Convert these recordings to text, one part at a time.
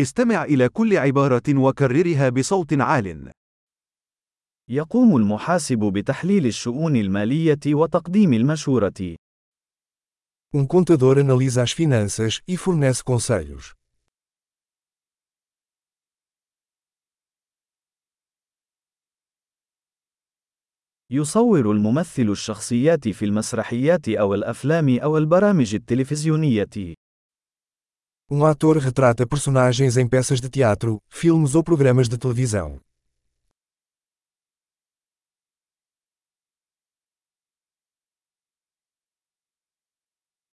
استمع إلى كل عبارة وكررها بصوت عال. يقوم المحاسب بتحليل الشؤون المالية وتقديم المشورة. Um contador analisa as finanças e fornece conselhos. يصور الممثل الشخصيات في المسرحيات أو الأفلام أو البرامج التلفزيونية. Um ator retrata personagens em peças de teatro, filmes ou programas de televisão.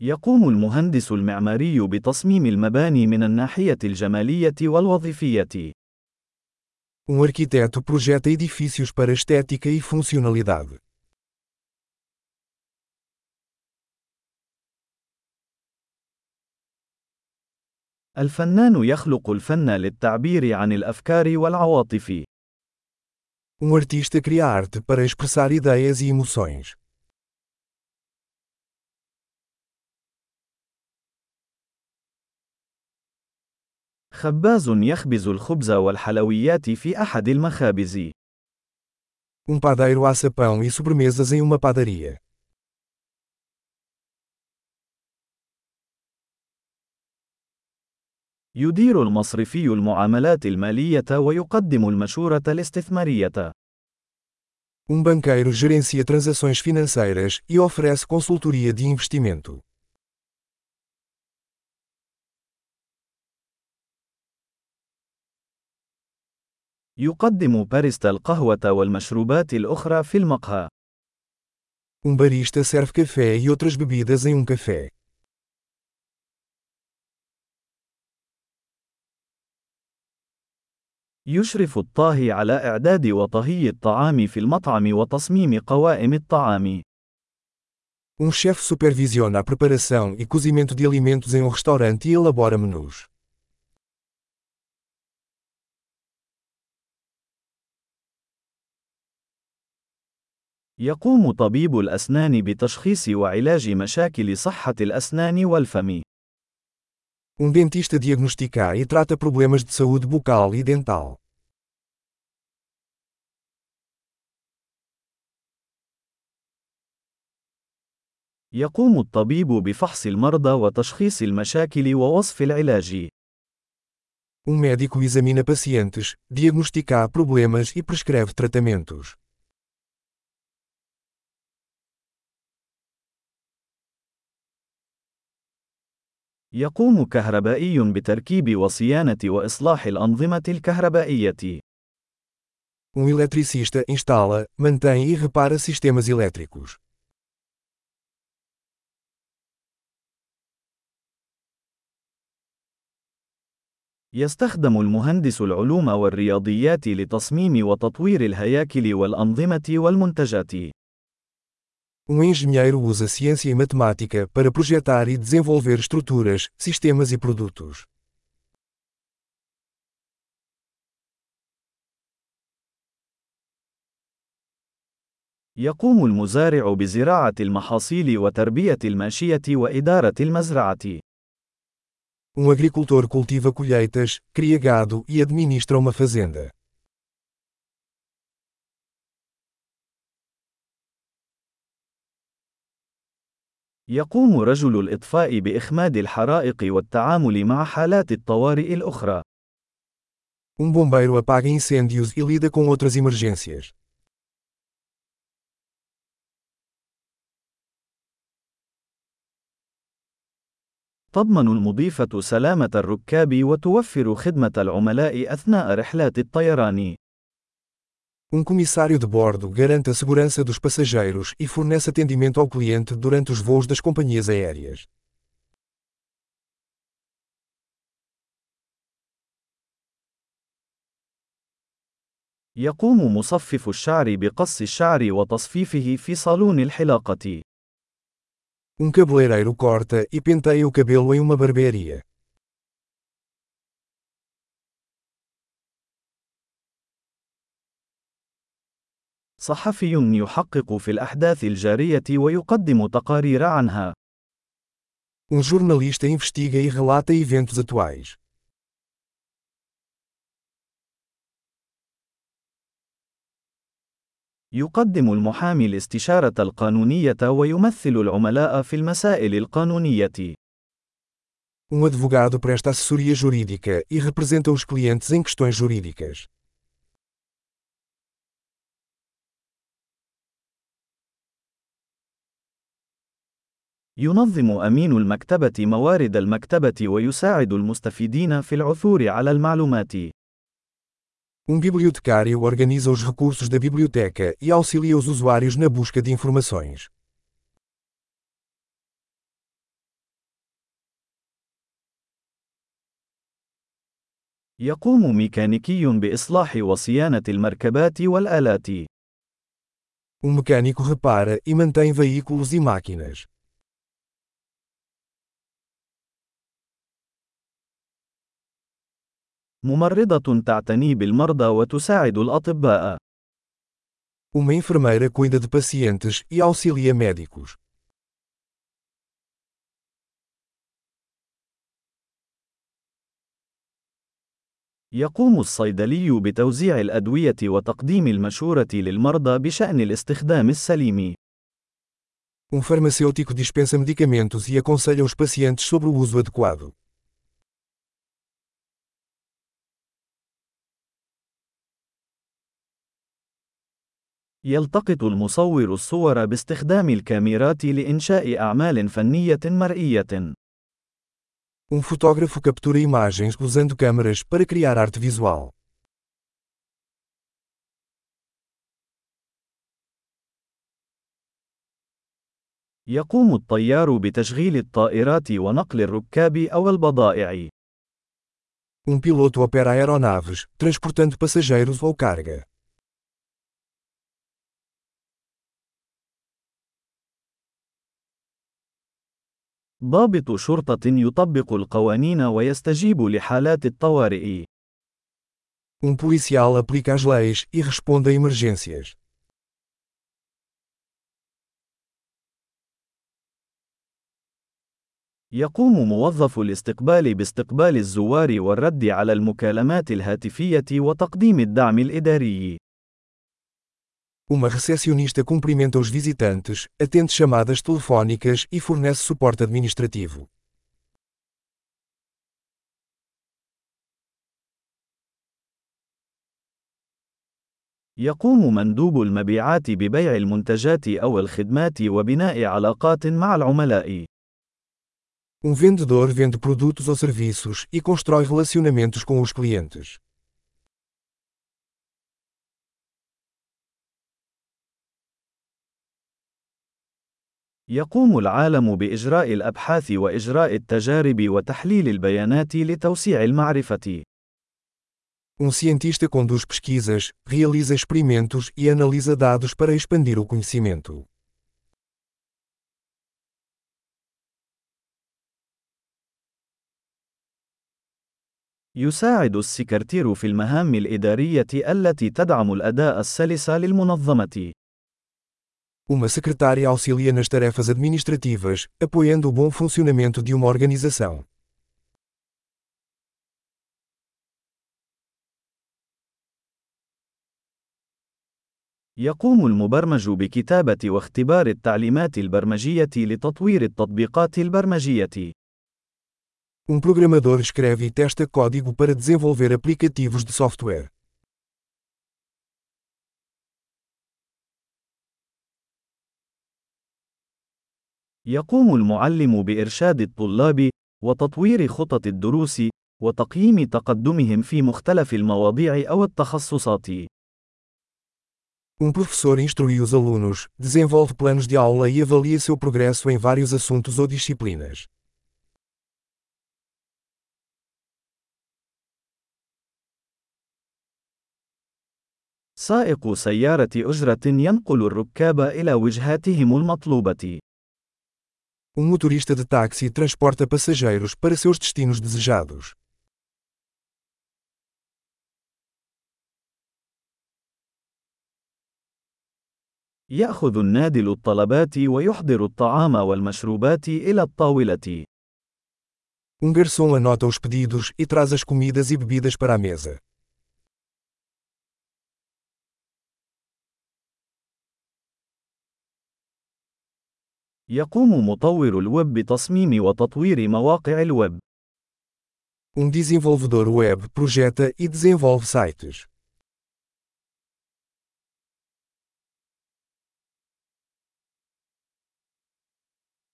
يقوم المهندس المعماري بتصميم المباني من الناحية الجمالية والوظيفية. Um arquiteto projeta edifícios para estética e funcionalidade. الفنان يخلق الفن للتعبير عن الأفكار والعواطف. Um artista cria arte para expressar ideias e emoções. خباز يخبز الخبز والحلويات في أحد المخابز. Um padeiro assa pão e sobremesas em uma padaria. يدير المصرفي المعاملات المالية ويقدم المشورة الاستثمارية. Um banqueiro gerencia transações financeiras e oferece consultoria de investimento. يقدم باريستا القهوة والمشروبات الأخرى في المقهى. Um barista serve café e outras bebidas em um café. يشرف الطاهي على إعداد وطهي الطعام في المطعم وتصميم قوائم الطعام. Um chefe supervisiona a preparação e cozimento de alimentos em um restaurante e elabora menus. يقوم طبيب الأسنان بتشخيص وعلاج مشاكل صحة الأسنان والفم. Um dentista diagnostica e trata problemas de saúde bucal e dental. يقوم الطبيب بفحص المرضى وتشخيص المشاكل ووصف العلاج. Um médico examina pacientes, diagnostica problemas e prescreve tratamentos. يقوم كهربائي بتركيب وصيانة وإصلاح الأنظمة الكهربائية. Um eletricista instala, mantém e repara sistemas elétricos. يستخدم المهندس العلوم والرياضيات لتصميم وتطوير الهياكل والأنظمة والمنتجات. Um engenheiro usa ciência e matemática para projetar e desenvolver estruturas, sistemas e produtos. يقوم المزارع بزراعة المحاصيل وتربية الماشية وإدارة المزرعة. Um agricultor cultiva colheitas, cria gado e administra uma fazenda. يقوم رجل الإطفاء بإخماد الحرائق والتعامل مع حالات الطوارئ الأخرى. Um bombeiro apaga incêndios e lida com outras emergências. تضمن المضيفة سلامة الركاب وتوفر خدمة العملاء أثناء رحلات الطيران. Um comissário de bordo garante a segurança dos passageiros e fornece atendimento ao cliente durante os voos das companhias aéreas. يقوم مصفف الشعر بقص الشعر وتصفيفه في صالون الحلاقة. Um cabeleireiro corta e penteia o cabelo em uma barbearia. صحفي يحقق في الأحداث الجارية ويقدم تقارير عنها. Um jornalista investiga e relata eventos atuais. يقدم المحامي الاستشارة القانونية ويمثل العملاء في المسائل القانونية. Um advogado presta assessoria jurídica e representa os clientes em questões jurídicas. ينظم أمين المكتبة موارد المكتبة ويساعد المستفيدين في العثور على المعلومات. Um bibliotecário organiza os recursos da biblioteca e auxilia os usuários na busca de informações. يقوم ميكانيكي بإصلاح وصيانة المركبات والآلات. Um mecânico repara e mantém veículos e máquinas. ممرضة تعتني بالمرضى وتساعد الأطباء. Uma enfermeira cuida de pacientes e auxilia médicos. يقوم الصيدلي بتوزيع الأدوية وتقديم المشورة للمرضى بشأن الاستخدام السليم. Um farmacêutico dispensa medicamentos e aconselha os pacientes sobre o uso adequado. يلتقط المصور الصور باستخدام الكاميرات لإنشاء أعمال فنية مرئية. Um fotógrafo captura imagens usando câmeras para criar arte visual. يقوم الطيار بتشغيل الطائرات ونقل الركاب أو البضائع. Um piloto opera aeronaves, transportando passageiros ou carga. ضابط شرطة يطبق القوانين ويستجيب لحالات الطوارئ. Um policial aplica as leis e responde a emergências. يقوم موظف الاستقبال باستقبال الزوار والرد على المكالمات الهاتفية وتقديم الدعم الإداري. Uma recepcionista cumprimenta os visitantes, atende chamadas telefónicas e fornece suporte administrativo. يقوم مندوب المبيعات ببيع المنتجات أو الخدمات وبناء علاقات مع العملاء. Um vendedor vende produtos ou serviços e constrói relacionamentos com os clientes. يقوم العالم بإجراء الأبحاث وإجراء التجارب وتحليل البيانات لتوسيع المعرفة. Um cientista conduz pesquisas, realiza experimentos e analisa dados para expandir o conhecimento. يساعد السكرتير في المهام الإدارية التي تدعم الأداء السلس للمنظمة. Uma secretária auxilia nas tarefas administrativas, apoiando o bom funcionamento de uma organização. يقوم المبرمج بكتابة واختبار التعليمات البرمجية لتطوير التطبيقات البرمجية. Um programador escreve e testa código para desenvolver aplicativos de software. يقوم المعلم بإرشاد الطلاب وتطوير خطط الدروس وتقييم تقدمهم في مختلف المواضيع أو التخصصات. Um professor instrui os alunos, desenvolve planos de aula e avalia seu progresso em vários assuntos ou disciplinas. سائق سيارة أجرة ينقل الركاب إلى وجهاتهم المطلوبة. Um motorista de táxi transporta passageiros para seus destinos desejados. يأخذ النادل الطلبات ويحضر الطعام والمشروبات إلى الطاولة. Um garçom anota os pedidos e traz as comidas e bebidas para a mesa. يقوم مطور الويب بتصميم وتطوير مواقع الويب. Um desenvolvedor web projeta e desenvolve sites.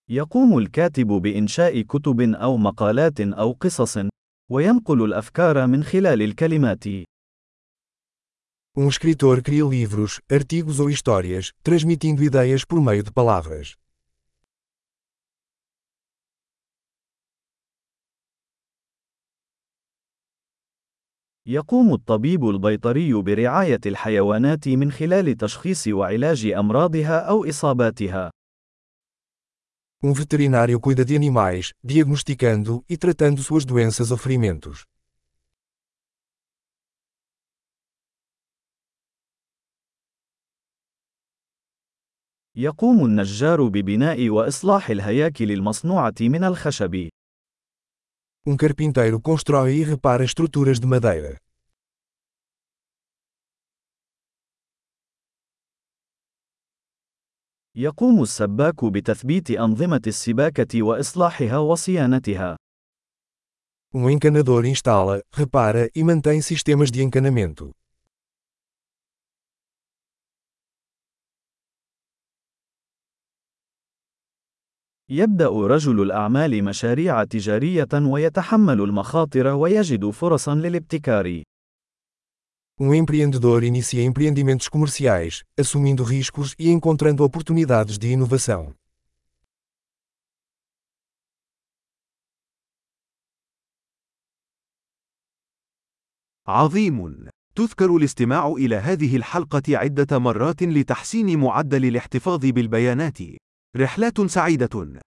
يقوم الكاتب بإنشاء كتب أو مقالات أو قصص، وينقل الأفكار من خلال الكلمات. Um escritor cria livros, artigos ou histórias, transmitindo ideias por meio de palavras. يقوم الطبيب البيطري برعاية الحيوانات من خلال تشخيص وعلاج أمراضها أو إصاباتها. Um veterinário cuida de animais, diagnosticando e tratando suas doenças ou ferimentos. يقوم النجار ببناء وإصلاح الهياكل المصنوعة من الخشب. Um carpinteiro constrói e repara estruturas de madeira. يقوم السباك بتثبيت أنظمة السباكة وإصلاحها وصيانتها. Um encanador instala, repara e mantém sistemas de encanamento. يبدأ رجل الأعمال مشاريع تجارية ويتحمل المخاطر ويجد فرصا للابتكار. Um empreendedor inicia empreendimentos comerciais, assumindo riscos e encontrando oportunidades de inovação. عظيم. تذكر الاستماع إلى هذه الحلقة عدة مرات لتحسين معدل الاحتفاظ بالبيانات. رحلات سعيدة.